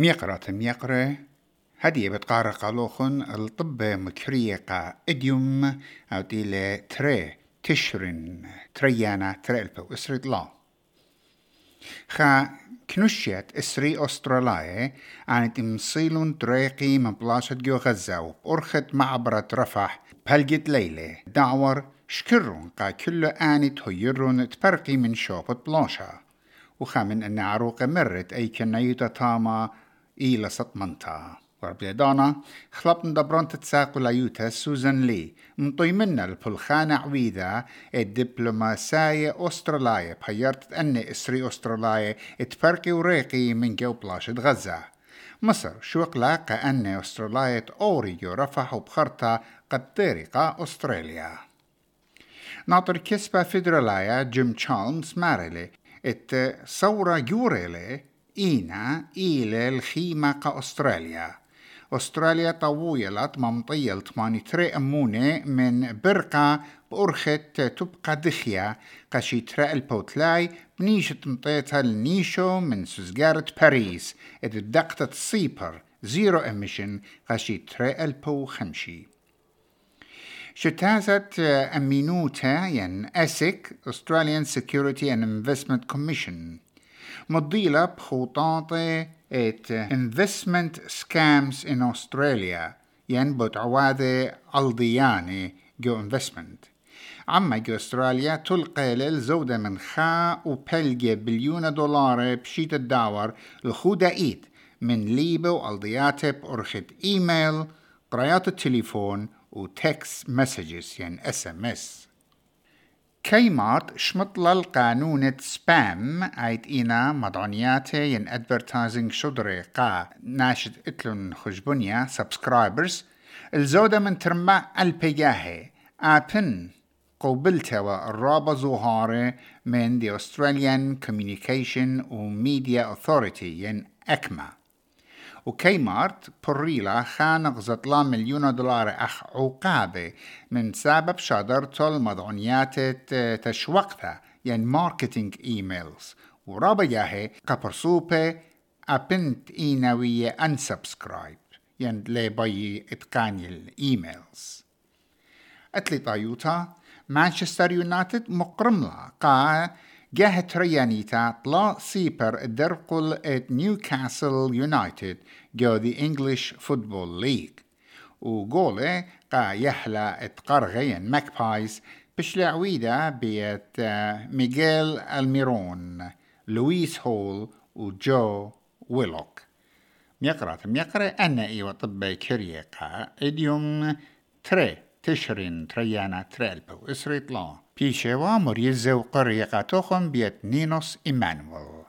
ميقرة ميقرة. هدي بتقارا قالوخن الطب مكريقة إديوم أو ديلة تري تشرن تريانا تريلبو اسرد لا. خا كنوشيت إسري استراليا عن تمصيلون دريقي من بلاشة جو غزة وبأرخت معبرة رفح بهلجت ليلة دعور شكرون قا كل آني تهيرون تبرقي من شوبة بلاشة وخامن أن عروق مرت أي كنيوتا تاما إلى سطمنتا. وربيدانا خلطن دبران تتساق لأيوتا سوزان لي. مطي منا البلخانة عويدة الدبلوماسية أسترالية. بحيرت أن إسري أسترالية. اتفرقي وريقي من جو بلاشة غزة. مصر شو قلاقة أن أسترالية أوريو رفحوا بخرطة قد طريقة أستراليا. ناطر كسبة فيدرالية جيم تشالمز مارلي إت ثورة جوريلي إينا إلى الخيمة كأستراليا. أستراليا طويلت ممطيل تماني تري أمونة من برقة بأرخت تبقى دخيا قشي ترى البوتلاي بنيشة مطيتها النيشو من سوزجارة باريس. إذ دقتة سيبر زيرو إميشن. قشي ترى البو خمشي. شتازت أمينوتا ين أسك Australian Security and Investment Commission. مضيلة بخطاطة ات investment scams in Australia. ين بوت عواذة الضياني جو investment. عما جو أستراليا تلقى للزودة من خا وبلجة بليون دولار بشيت الداور الخودة إيد من ليبة والضياتة بأرخة إيميل قرايات التليفون وتكست مسجز يعني اس ام اس كيمات شمطل القانون سبام أيت إينا مدعونياتي ين ادفرتايزنج شدري قا ناشد اتلون خجبونيا سبسكرايبرز الزودة من ترمى البيجاهي. ابن قوبلتا والرابة زهارة من the Australian Communication وميديا Authority ين أكما. وكيمارت بريلا خان غزطلا مليون دولار أخ عقابة من سبب شادرته المضعونيات تشوقتها يعني ماركتينج إيميلز. ورابا ياهي كبرسوبة أبنت إيناوية أنسبسكرايب يعني لي باي إتقاني الإيميلز. أتلي طايوتا مانشستر يونايتد مقرملا قا جاه تريانيتا طلا سيبر درقل ات نيوكاسل يونايتد جو دي انجلش فوتبول ليج وقولة قا يحلى ات قرغين ماكبايز بشلعويدا بيت ميغيل ألميرون لويس هول وجو ويلوك. ميقرأ ميقرأ أنا إيوة طبي كريقا إديوم تري. تشرين تريانا تريلبو إسريط لا بيشوا مريزة وقريقة تخم بيت نينوس إيمانويل.